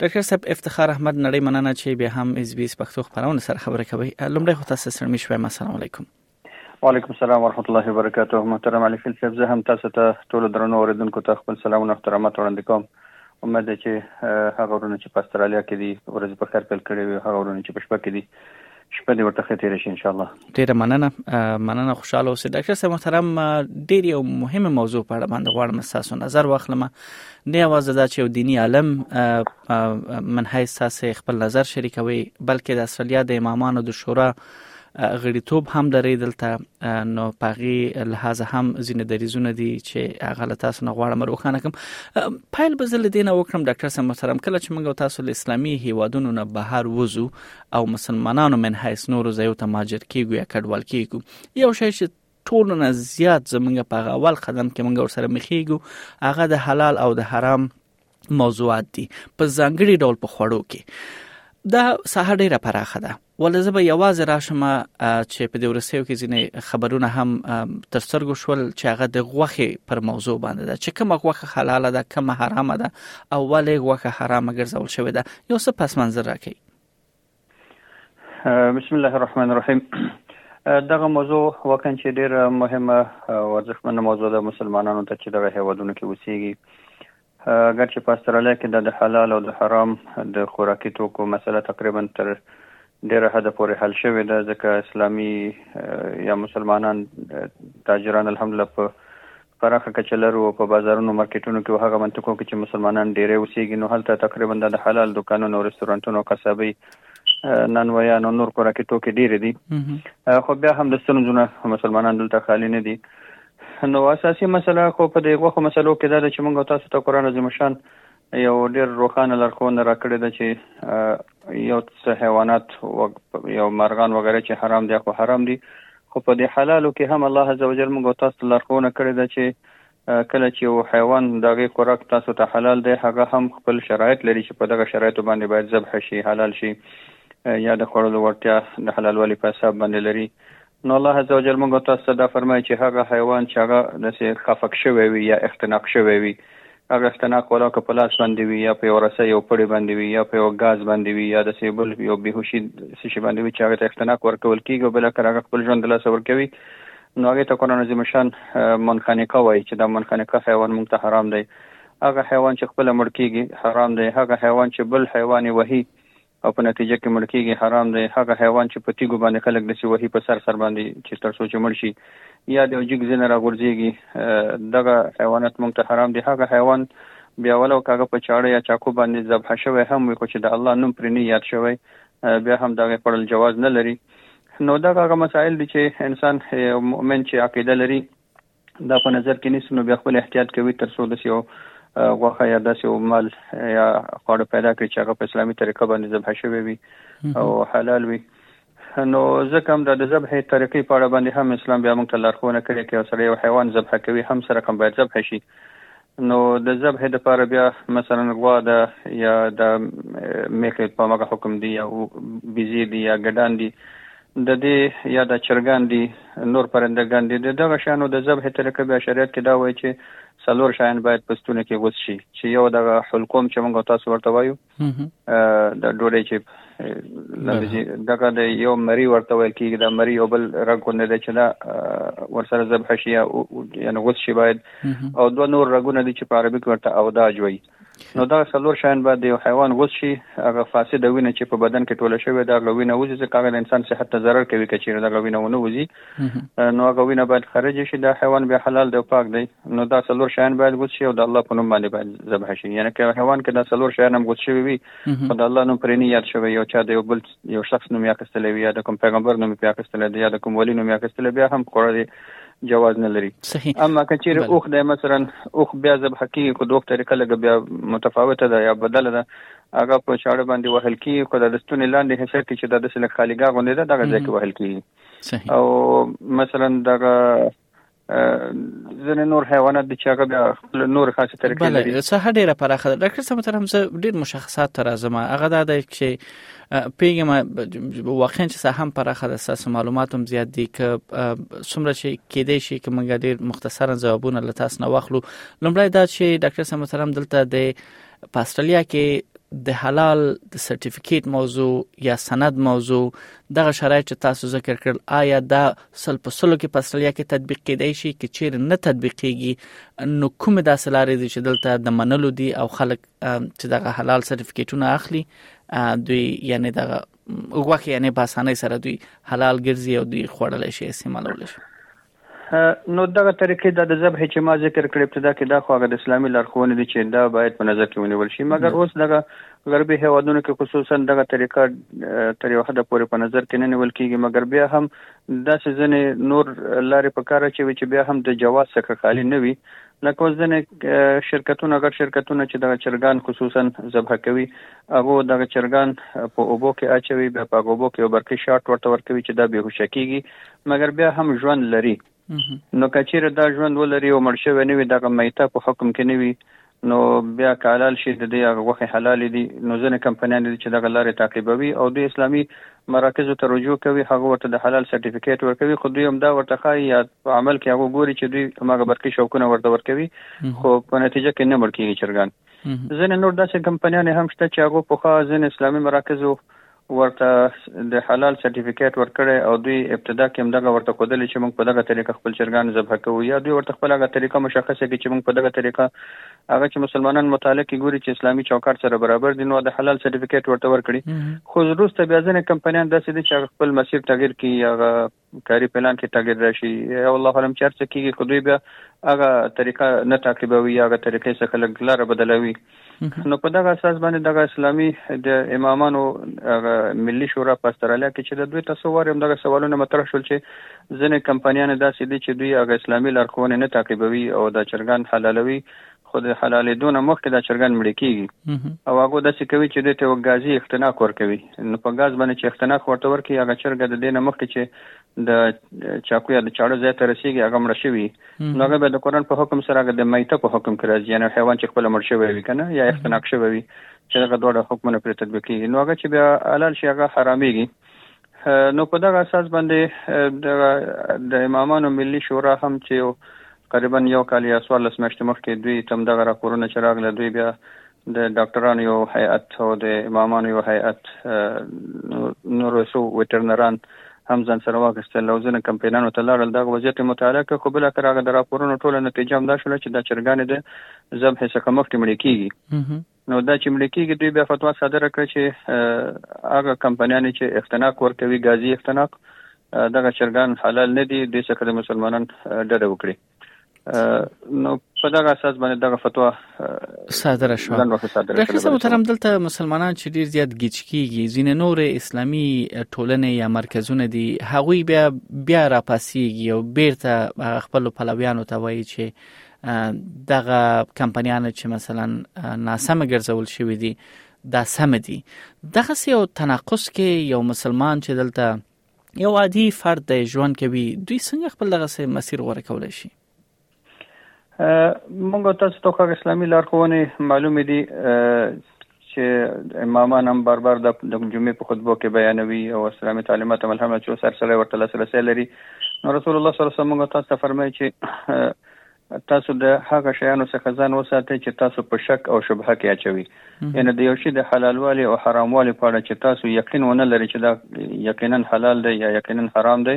ډاکټر صاحب افتخار احمد نړۍ مننه چې بیا هم اس بي اس پښتو خبرونه سره خبرې کوي لمړی خو تاسو سره مې شوم السلام علیکم وعلیکم السلام ورحمت الله وبرکاته محترم علي خیل صاحب زه هم تاسو ته ټول درنو اوریدونکو ته خپل سلامونه او احترامات وړاندې کوم امید چې هغه ورونه چې په استرالیا کې دي ورځ په خیر پیل کړي وي هغه ورونه چې په شپه کې دي شپه دې ورته ښه تیر شي ان شاء الله ډیره مننه مننه خوشاله اوسئ ډاکټر صاحب محترم ډیر یو مهمه موضوع په اړه باندې غواړم تاسو نظر واخلم نه اواز دا چې یو دینی عالم من هي تاسو خپل نظر شریکوي بلکې د استرالیا د امامانو د شورا غړیتوب هم لري دلته نو پاغي لحاظ هم ځینې دریزونه دي چې هغه له تاسو نه غواړم روښانه کوم پایل به زل دینه وکړم ډاکټر صاحب محترم کله چې موږ تاسو له اسلامي هیوادونو نه بهر وځو او مسلمانانو من حیث نورو ځایو ته مهاجر کیږو یا کډوال کیږو یو شی چې ټولو نه زیات زمونږ په هغه اول قدم کې مونږ ورسره مخېږو هغه د حلال او د حرام موضوعات دي په ځانګړي ډول په خوړو کې دا ساحه ډیره پراخه ده ولې زه به یوازې راشم چې په دې ورسېو کې ځینې خبرونه هم تر سترګو شول چې هغه د غوخه پر موضوع باندې ده چې کومه غوخه حلاله ده کومه حرامه ده او ولې غوخه حرامه ګرځول شوې ده یو څه پس منظر راکړي بسم الله الرحمن الرحیم دغه موضوع وکړ چې ډیره مهمه او ارزښتمنه موضوع ده مسلمانانو ته چې دغه هیوادونو کې اوسېږي اگر چې په استرالیا کې د حلال او د حرام د خوراکي توکو مسله تقریبا تر ډیره حد پورې حل شوې ده ځکه اسلامي یا مسلمانان تاجران الحمدلله په پراخه کچه لرو او په بازارونو مارکیټونو کې او هغه منطقو کې چې مسلمانان ډیری اوسیږي نو هلته تقریبا دا د حلال دوکانونو او رستورانتونو قصابی نانویان او نور خوراکي توکي ډیر دي خو بیا هم د ستونزو نه مسلمانان دلته خالی نه دي نو اساسي مسله خو په دې غوخه مسلو کې دا ده چې موږ تاسو ته قران عظیم شان یو ډیر روخانه لارښوونه راکړې ده چې یو څه حیوانات یو مرغان وغیره چې حرام دي خو حرام دي خو په دې حلالو کې هم الله عزوجل موږ او تاسو ته لارښوونه کړې ده چې کله چې یو حیوان د هغې خوراک تاسو ته حلال دی هغه هم خپل شرایط لري چې په دغه شرایطو باندې باید ذبح شي، حلال شي، یا د خوړلو وړتیا د حلالوالي په حساب باندې لري نو الله عزوجل موږ او تاسو ته دا فرمایي چې هغه حیوان چې هغه داسې خفق شوی وي یا اختناق شوی وي هغه ستناک ولاو که په لاس باندې وي یا په یو رسه یو پړې باندې وي یا په یو ګاز باندې وي یا د سیبل یو بیهوشي څه شي باندې وي چې هغه ته اختناق ورکول کیږي او بل کر هغه خپل ژوند د لاسه ورکوي نو هغه ته قران عظیم شان منخنقه وایي چې دا منخنقه حیوان موږ ته حرام دی هغه حیوان چې خپل مړ کیږي حرام دی هغه حیوان چې بل حیوان وهي او په نتیجه کې مړ کیږي حرام دی هغه حیوان چې په تیږو باندې خلک دسې وهي په سر سر باندې چې تر څو چې مړ شي یا د یو جیګ ځینه را غورځیږي دغه حیوانات مونږ ته حرام دي هغه حیوان بیا ولو کاغه په چاړه یا چاکو باندې ذبح شوی هم وي خو چې د الله نوم پرې نه یاد شوی بیا هم دغه خړل جواز نه لري نو دغه مسائل دي چې انسان مؤمن چې عقیده لري دا په نظر کې نیسو نو بیا خپل احتیاط کوي تر څو داسې یو غوښه یا داسې یو مال یا خواړه پیدا کړي چې هغه په اسلامي طریقه باندې ذبح شوی وي او حلال وي نو ځکه هم د ذبح طریقې په اړه باندې هم اسلام بیا موږ ته لارښوونه کړې چې سړی یو حیوان ذبح کوي هم سره کوم باید ذبح شي نو د ذبح د پاره بیا مثلا غوا ده یا د میخې په مګه حکم دی یا بیزی دی یا ګډان دی د دې یا د چرګان دی نور پرندګان دی د دغه شانو د ذبح طریقه بیا شریعت کې دا وایي چې څلور شایان باید پستونه کې غوس شي چې یو دغه حلقوم چې موږ تاسو ورته وایو دا ډوډۍ چې دغه د یو مری ورته ویل کېږي دا مری یو بل رنګ غوندې دی چې دا ورسره ذبح شي یعنې غوڅ شي باید او دوه نور رګونه دي چې په عربي کې ورته اوداج وایي نو دا څلور شیان باید یو حیوان غوڅ شي هغه فاسده وینه چې په بدن کې ټوله شوې ده هغه وینه وځي ځکه هغه د انسان صحت ته ضرر کوي که چېرې دغه وینه ونه وځي نو هغه وینه باید خارج شي دا حیوان بیا حلال دی او پاک دی نو دا څلور شیان باید غوڅ شي او د الله په نوم باندې باید ذبح شي یعنی که حیوان کې دا څلور شیان هم غوڅ شوی وي خو د الله نوم پرې نه یاد شوی یو چا د یو بل یو شخص نوم یاکستلی وي یا د کوم پیغمبر نوم یې اخیستلی دی یا د کوم ولی نوم یې اخیستلی بیا هم خوړل جواز نه لري صحیح اما کچیر اوخ د مثلا اوخ بیا زب حقیقي کو دوه طریقه لګ بیا متفاوته ده یا بدله ده هغه په چاړه باندې وهل کی خو د دستونې لاندې حصہ کې چې د دسل خالیګا غونډه ده دغه ځای کې وهل کی صحیح او مثلا دغه ځنه نور حیوانات د چاغه بیا خپل نور خاصه طریقې لري بله څه ډیره پراخه ده ډاکټر صاحب تر همزه ډیر مشخصات تر ازمه هغه دا ده چې پیګم واقعا چې سه هم پراخه ده ساس معلومات هم زیات دي ک سمره شي کې دي شي ک منګه ډیر مختصرا جوابونه لتاس نه واخلو لمړی دا چې ډاکټر صاحب تر هم دلته د پاسترالیا کې د حلال د سرټیفیکیټ موضوع یا سند موضوع دغه شرایط چې تاسو ذکر کړل آیا دا سل په سلو کې په استرالیا کې تطبیق کېدای شي کې چیر نه تطبیقېږي نو کوم داسې لارې دي چې دلته د منلو دي او خلک چې دغه حلال سرټیفیکټونه اخلي دوی یعنی دغه وګوخه یعنی په اسانۍ سره دوی حلال ګرځي او دوی خوړل شي استعمالول شي نو دغه طریقې دا د ذبح چې ما ذکر کړې ابتدا کې دا خو هغه د اسلامي لارښوونې دي چې دا باید په نظر کې ونیول شي مګر اوس دغه غربي هیوادونو کې خصوصا دغه طریقه تر یو حده پورې په نظر کې نه نیول کیږي مګر بیا هم داسې ځینې نور لارې په کار اچوي چې بیا هم د جواز څخه خالي نه وي لکه اوس ځینې شرکتونه غټ شرکتونه چې دغه چرګان خصوصا ذبح کوي هغه دغه چرګان په اوبو کې اچوي بیا په اوبو کې یو برقي شارټ ورته ورکوي چې دا بېهوشه کیږي مګر بیا هم ژوند لري نو کچیره دا ژوند ولري او مړ شوی نه وي دغه میته په حکم کې نه وي نو بیا کالال شي د دې هغه غوښې حلال دي نو ځنې کمپنیان دي چې دغه لارې تعقیبوي او دوی اسلامي مراکزو ته رجوع کوي هغه ورته د حلال سرټیفیکیټ ورکوي خو دوی هم دا ورته ښایي یا په عمل کې هغه ګوري چې دوی هماغه برقي شوکونه ورته ورکوي خو په نتیجه کې نه مړ کیږي چرګان ځنې نور داسې کمپنیان هم شته چې هغه په خا ځنې اسلامي مراکزو ورته د حلال سرټیفیکیټ ورکړی او دوی ابتدا کې همدغه ورته ښودلې چې موږ په دغه طریقه خپل چرګان ذبح کوو یا دوی ورته خپل هغه طریقه مشخصه کړي چې موږ په دغه طریقه هغه چې مسلمانان مطالعه کې ګوري چې اسلامي چوکاټ سره برابر دي نو د حلال سرټیفیکیټ ورته ورکړي خو وروسته بیا ځینې کمپنیان داسې دي چې خپل مسیر تغیر کوي هغه کاري پلان کې تغیر راشي او الله علم چې هر څه کېږي خو دوی بیا هغه طریقه نه تعقیبوي یا هغه طریقې څخه لږ لاره بدلوي نو په دغه اساس باندې دغه اسلامي د امامانو هغه ملي شورا په استرالیا کې چې د دوی تاسو واریم دغه سوالونه مطرح شول چې ځینې کمپنیان داسې دي چې دوی هغه اسلامي لارښوونې نه تعقیبوي او دا چرګان حلالوي خو د حلالېدو نه مخکې دا چرګان مړې کېږي او هغه داسې کوي چې دوی ته یو ګازي اختناق ورکوي نو په ګاز باندې چې اختناق ورته ورکوي هغه چرګه د دې نه مخکې چې د چاقو یا د چاړه ځای ته رسېږي هغه مړه شوي نو هغه به د قرآن په حکم سره هغه د میته په حکم کې راځي یعنې حیوان چې خپله مړ شوی وي که نه یا اختناق شوی وي چې هغه دواړه حکمونه پرې تطبیقېږي نو هغه چې بیا حلال شي هغه حرامېږي نو په دغه اساس باندې دغه د امامانو ملي شورا هم چې یو تقریبا یو کال یا څوارلس میاشتې مخکې دوی تم دغه راپورونه چې راغله دوی بیا د ډاکټرانو یو هیئت او د امامانو یو هیئت نورو څو ویټرنران هم ځان سره واخیستل او ځینې کمپینانو ته لاړل دغه وضعیت یې مطالعه کړ خو بالاخره هغه د راپورونو ټوله نتیجه همدا شوله چې دا چرګانې د ذبحې څخه مخکې مړې کېږي نو دا چې مړه کېږي دوی بیا فتوا صادره کړه چې هغه کمپنیانې چې اختناق ورکوي ګازي اختناق دغه چرګان حلال نه دي دوی څخه د مسلمانان ډډه وکړي نو په دغه اساس باندې دغه فتوا صادره شو ډاکټر صاحب محترم دلته مسلمانان چې ډیر زیات گیچ کیږي ځینې نور اسلامي ټولنې یا مرکزونه دي هغوی بیا بیا راپاسیږي او بیرته خپل پلویانو ته وایي چې دغه کمپنیانو چې مثلا ناسمه ګرځول شوې دي دا سم دي دغه یو تناقض کې یو مسلمان چې دلته یو عادي فرد د ژوند کوي دوی څنګه خپل دغه سه مسیر غوړه کولای شي مونږ تاسو ته هغه اسلامي لارښوونې معلومې دي چې امامان هم بار بار د جمعې په خطبو کې بیانوي او اسلامي تعلیمات هم الحمدلله چې اوس هر سړی ورته لاسرسی لري نو رسول الله صلی الله علیه وسلم موږ تاسو ته فرمایي چې تاسو د هغه شیانو څخه ځان وساتئ چې تاسو په شک او شبهه کې اچوي یعنی د یو شي د حلالوالي او حراموالي په اړه چې تاسو یقین ونه لرئ چې دا یقینا حلال دی یا یقینا حرام دی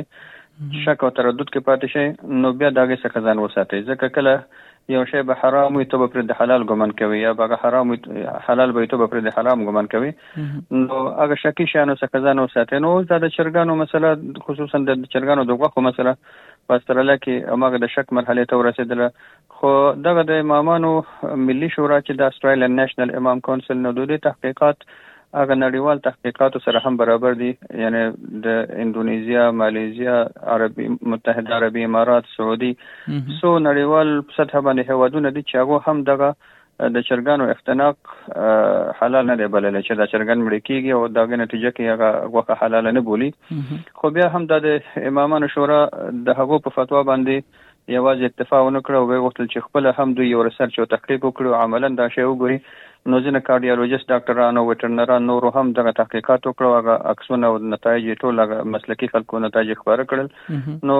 شک او تردد کې پاتې شئ نو بیا دغه څخه ځان وساتئ ځکه کله یو شی به حرام وي ته به پرې د حلال ګمان کوي یا به هغه حرام وي حلال به ته به پرې د حرام ګمان کوي نو هغه شکی شانو څخه ځان وساتي نو دا د چرګانو مسله خصوصا د چرګانو د غوښو مسله په استرالیا کې هغه د شک مرحله ته ورسېدله خو دغه د امامانو ملي شورا چې د استرالیا نېشنل امام کونسل نو د دې تحقیقات هغه نړیوال تحقیقاتو سره هم برابر دي یعنی د اندونیزیا، مالیزیا، عربي متحده عربي امارات، سعودي سو نړیوال سطح باندې هوادونه دي چې هغه هم دغه د چرګانو اختناق حلال نه دی بللی چې دا چرګان مړ کیږي او دغه نتیجه کې هغه غوخه حلال نه بولی خو بیا هم د امامانو شورا د هغو په فتوا باندې یوازې اکتفا ونه کړه او ویې غوښتل چې خپله هم دوی یو ریسرچ او تحقیق وکړي او عملاً دا شی وګوري، نو ځینو کارډیالوجست ډاکټرانو او ویټرنرانو نورو هم دغه تحقیقات وکړه او هغه عکسونه او نتایج یې ټول هغه مسلکي خلکو نتایج یې خپاره کړل، نو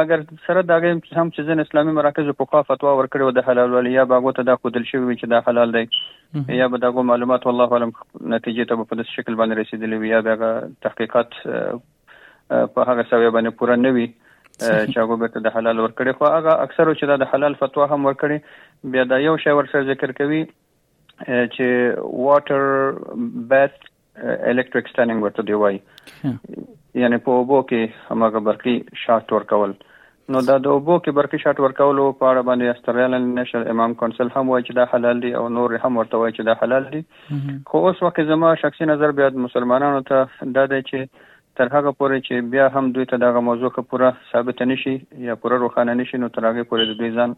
مګر سره د هغه هم چې هم چې ځینو اسلامي مراکزو پخوا فتوا ورکړې وه د حلالوالي یا به هغو ته دا ښودل شوي وي چې دا حلال دی یا به د هغو معلومات والله اعلم نتیجې ته به په داسې شکل باندې رسېدلي وي یا به هغه تحقیقات په هغه سوی باندې پوره نه وي چې هغه بیرته د حلال ورکړي خو هغه اکثر چې دا د حلال فتوا هم ورکړي بیا دا یو شی ورسره ذکر کوي چې واټر بیت الکتریک سټننګ ورته دی وایي یعنی په اوبو کې همغه برقي شارټ ورکول نو دا د اوبو کې برقي شارټ ورکولو په اړه باندې استرالیان نشر امام کونسل هم وایي چې دا حلال دي او نور هم ورته وایي چې دا حلال دي خو اوس وخت زما شخصي نظر بیا مسلمانانو ته دا دی چې تر هغه پورې چې بیا هم دوی ته دغه موضوع ښه پوره ثابته نشي یا پوره روښانه نشي نو تر هغه پورې د دوی ځان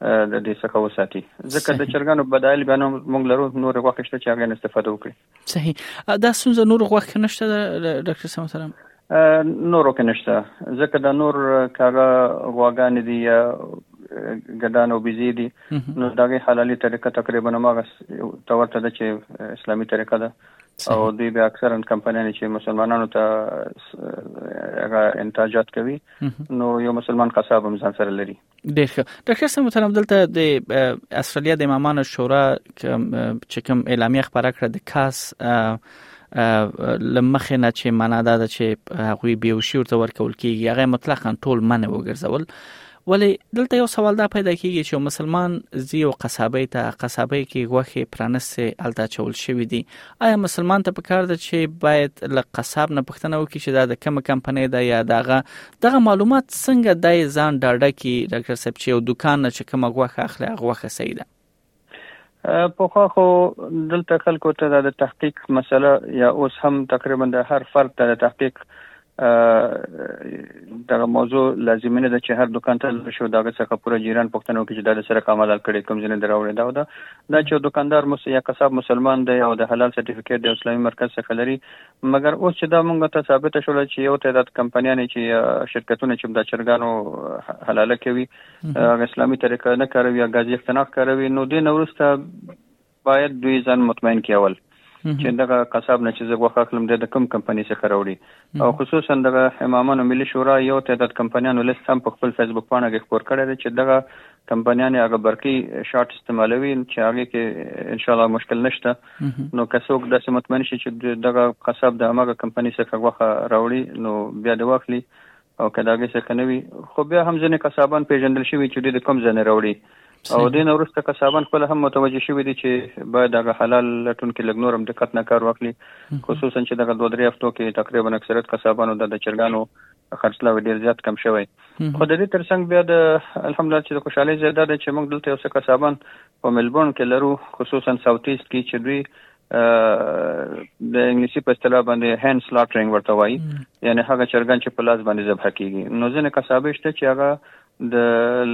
د دې څخه وساتي ځکه د چرګانو بدایل بیا نو موږ لرو نور غوښه شته چې هغه استفاده وکړي صحیح دا ستونزه نور غوښ کې نشته ډاکټر صاحب محترم نورو کې نشته ځکه دا نور کاغه غواګان دي یا ګډان او بيزي دي نو دغه حلالي طریقه تقریبا ماغه تورته ده چې اسلامي طریقه ده او دوی به اکثرا کمپنیانې چې مسلمانانو ته هغه انتاجات کوي نو یو مسلمان قصاب هم ځان سره لري ډېر ښه ډاکټر صاحب محترم دلته د استرالیا د امامانو شورا چې کوم اعلامیه خبره کړه د کاس لمخه نه چې معنا دا ده چې هغه به یو شی ورته ورکول کیږي هغه مطلقاً ټول منه وګرځول ولی دلته یو سوال دا پیدا کیږي چې مسلمان زی او قصابه ته قصابه کې غوخه پرانسه الته چول شوې دي آیا مسلمان ته پکار ده چې باید له قصاب نه پښتنه وکړي چې دا د کوم کمپنۍ ده یا دغه دغه معلومات څنګه دای ځان ډاډه کی ډاکټر صاحب چې یو دکان نه چې کومه غوښه اخلي هغه غوښه صحیح ده پخوا خو دلته خلکو ته د تحقیق مسله یا اوس هم تقریبا د هر فرد ته د تحقیق دغه موضوع لازمي نه ده چې هر دکان ته لاړ شو دغه څخه پوره جیران پښتنه وکړي چې دا د سره کمال کړي کوم ځنه دراوړي دا ده دا چې دکاندار مس یا قصاب مسلمان دی او د حلال سرټیفیکیټ د اسلامي مرکز څخه لري مګر اوس چې دا مونږ ته ثابته شوله چې یو تعداد کمپنیانې چې یا شرکتونه چې دا چرګانو حلاله کوي هغه اسلامي طریقه نه کاروي یا غازي اختناق کاروي نو دې نورسته باید دوی ځان مطمئن کیول چې دغه قصاب نه چې زه غوښه اخلم د کوم کمپنۍ څخه راوړي او خصوصا دغه امامانو ملي شورا یو تعداد کمپنیانو لیست هم په خپل فیسبوک پاڼه کې خپور کړی دی چې دغه کمپنیان یې هغه برقي شارټ استعمالوي چې هغه کې ان شاء الله مشکل نشته نو که څوک داسې مطمئن شي چې دغه قصاب د هغه کمپنی څخه غوخه راوړي نو بیا د واخلي او که داګه څخه نه وي خو بیا هم ځنې قصابان پیژندل شوی چې د کوم ځنه راوړي او دین ورسته قصابان خپل هم متوجه شوی دي چې باید هغه حلال لټون کې لګ نورم دقت نه کار واخلي خصوصا چې دغه دوه درې هفتو کې تقریبا اکثریت قصابانو د چرګانو خرڅلاوی ډیر زیات کم شوی خو د دې ترڅنګ بیا د الحمدلله چې د خوشحالۍ ځای دا دی چې موږ دلته یو څه قصابان په ملبورن کې لرو خصوصا ساوت ایست کې چې دوی د انګلیسي په اصطلاح باندې هاند سلاټرینګ ورته وایي یعنی هغه چرګان چې په لاس باندې ذبح کیږي نو ځینې قصابې شته چې هغه د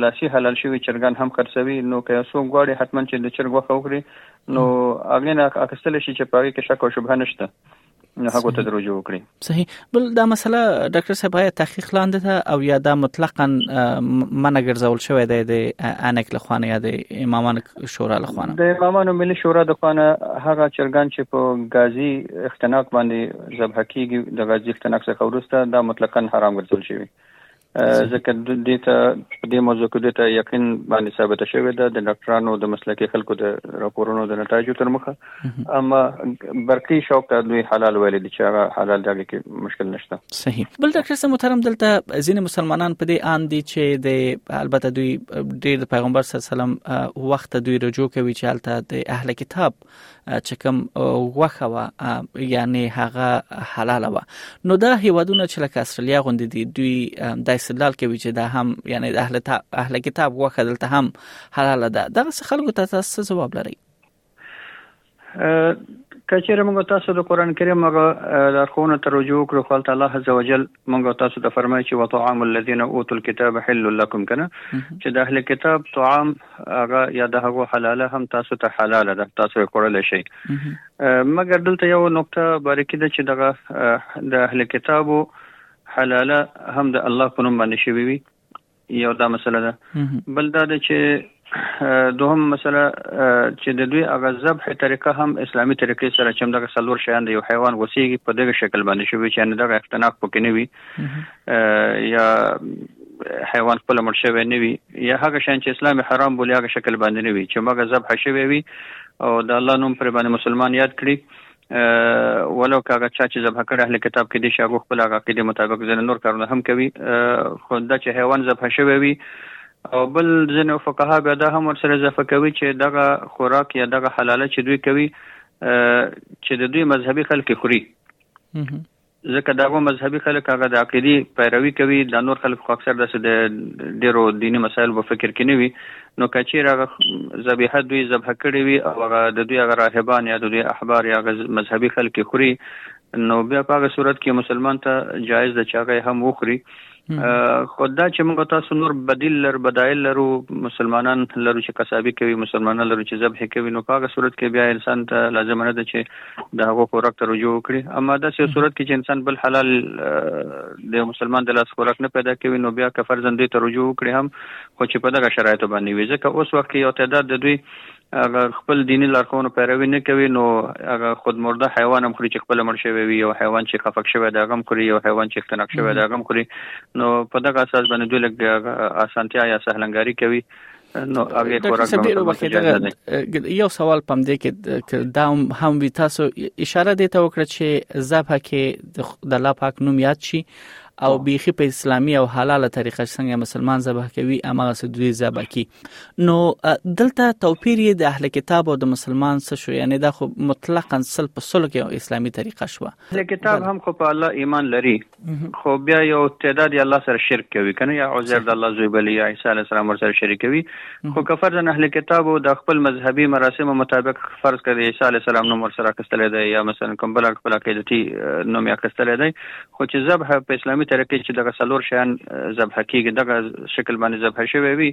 لاسي حلال شوی چرګان هم خرڅوي نو که یو څوک غواړي حتمان چې د چرګ وخه وکړي نو هغه نه اخستل شي چې په هغه کې شک او شبهه نشته نو هغه ته رجوع وکړي صحیح بل دا مسله ډاکټر صاحب آیا تحقیق لاندې ده او یا دا مطلقاً منع ګرځول شوې ده د انک لخوانه یا د امامانو شورا لخوانه د امامانو ملي شورا د خوانه هغه چرګان چې په غازی اختناق باندې ذبح کیږي د غازی اختناق څخه ورسته دا مطلقاً حرام ګرځول شوی ځکه دې ته په دې موضوع کې دې ته یقین باندې ثابته شوې ده د ډاکټرانو د مسلکي خلکو د راپورونو د نتایجو تر مخه اما برقي شوق ته دوی حلال ویل دي چې هغه حلال دا کې مشکل نشته صحیح بل ډاکټر سم محترم دلته ځینې مسلمانان په دې ان دي چې د البته دوی ډېر د پیغمبر صلی الله علیه وسلم وخت دوی رجوع کوي چې البته د اهل کتاب چې کوم غوخه و یعنی هغه حلال و نو دا هیوادونه چې لکه استرالیا غوندې دي دوی د استدلال کوي چې دا هم یعنی د اهل اهل کتاب غوخه دلته هم حلال ده دغه خلکو ته تاسو ځواب لرئ کچېره موږ تاسو د قران کریم هغه لارښوونه تر رجوع کړو خپل الله عزوجل مونږ او تاسو ته فرمایي چې وطعام الذين اوتوا الكتاب حل لكم کنه چې د اهل کتاب طعام هغه یا د هغه حلاله هم تاسو ته حلاله ده تاسو یې خوړل شئ مګر دلته یو نقطه باریکي ده چې دغه د اهل کتابو حلاله هم د الله په نوم باندې شوی وي یو دا مسله ده بل دا ده چې دوهم مسله چې د دوی هغه ذبح طریقه هم اسلامي طریقې سره چې دغه سلور شیان د یو حیوان غوسیږي په دغه شکل باندې شوی چې نه دغه اختناق پکې نه وي یا حیوان خپل مړ شوی نه وي یا هغه شان چې اسلام حرام بولي هغه شکل باندې نه وي چې مګه ذبح شوی وي او د الله نوم پر باندې مسلمان یاد کړي ولو که هغه چا چې ذبح کړی اهل کتاب کې دي شي هغه خپل هغه عقیدې مطابق ځینې نور کارونه هم کوي خو دا چې حیوان ذبح شوی وي او بل ځینې فقها بیا دا هم ورسره اضافه کوي چې دغه خوراک یا دغه حلاله چې دوی کوي چې د دوی مذهبي خلک خوري ځکه دهغو مذهبي خلک هغه د عقیدي پیروي کوي دانور خلک خو اکثر داسې د ډیرو دیني مسایلو په فکر کې نه وي نو که چیرې هغه ذبیحه دوی ذبح کړي وي او هغه د دوی هغه راهبان یا د دوی احبار یا هغه مذهبي خلک خوري نو بیا په هغه صورت کې مسلمان ته جایز ده چې هغه هم وخوري خو دا چې موږ تاسو نور بدیل لر بدایل لرو مسلمانان لرو چې قصابي کوي مسلمانان لرو چې ذبح کوي نو په هغه صورت کې بیا انسان ته لازم نه ده چې د هغو خوراک ته رجوع وکړي اما دا چې صورت کې چې انسان بل حلال د مسلمان د لاس خوراک نه پیدا کوي نو بیا که فرزند ته رجوع وکړي هم خو چې په دغه شرایطو باندې وي ځکه اوس وخت کې یو تعداد د دوی هغه خپل دیني لارښوونو پیروي نه کوي نو هغه خودمرده حیوان هم خوري چې خپل مړ شوی وي یو حیوان چې خفق شوی دی هغه هم خوري یو حیوان چې اختناق شوی دی هغه هم خوري نو په دغه اساس باندې دوی لږ اسانتیا یا سهلنګاري کوي نو هغه خوراک نه یو سوال پم دی کې دا هم وی تاسو اشاره دی ته وکړه چې ذبح کې د الله پاک نوم یاد شي او بیخي په اسلامي او حلاله طریقه څنګه مسلمان ذبح کوي امغه سدوی ذبح کوي نو دلته توپیر یې د اهل کتاب او د مسلمان څه شو یعنی دا خو مطلقاً سل په سلو کې اسلامي طریقه شو اهل کتاب بله. هم خو په الله ایمان لري خو بیا یو تعداد یې الله سره شرک کوي کنه یا عزیر د الله زوی بلی یا عیسی علی السلام ور سره شریک کوي خو که فرض اهل کتاب او د خپل مذهبي مراسم مطابق فرض کړي عیسی علی السلام نوم ور سره کستل دی یا مثلا کوم بل خپل عقیدتي نوم یې کستل دی خو چې ذبح په اسلامي طریقې چې دغه څلور شیان ذبح کېږي دغه شکل باندې ذبح شوی وي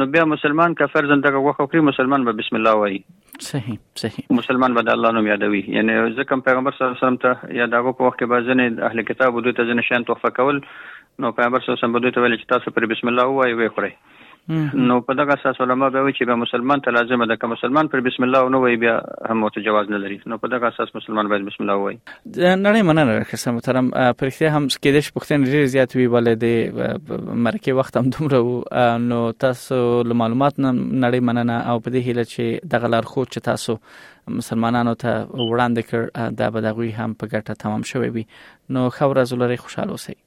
نو بیا مسلمان که فرضاً دغه غوښه خوري مسلمان به بسم الله وایي صحیح صحیح مسلمان به د الله نوم یادوي یعنی ځکه پیغمبر صلی الله علیه وسلم ته یا دغه په وخت کې به ځنې اهل کتاب دوی ته ځنې شیان تحفه کول نو پیغمبر صلی الله علیه وسلم به دوی ته ویل چې تاسو پر بسم الله وایي وې خورئ نو په دغه اساس علما به وي چې به مسلمان ته لازمه ده که مسلمان پر بسم الله ونه وي بیا هم ورته جواز نه لري نو په دغه اساس مسلمان باید بسم الله وایي نړۍ مننه راخسته محترم پرختیا هم کېدې چې پښتنې ډېر زیات وی ولې د مرکه وخت هم دومره نو تاسو له معلومات نه نړۍ مننه او په دې هیله چې دغه لار خو چې تاسو مسلمانانو ته وړاندې کړ دا به دغوی هم په ګټه تمام شوي وي نو خبره زولري خوشاله اوسئ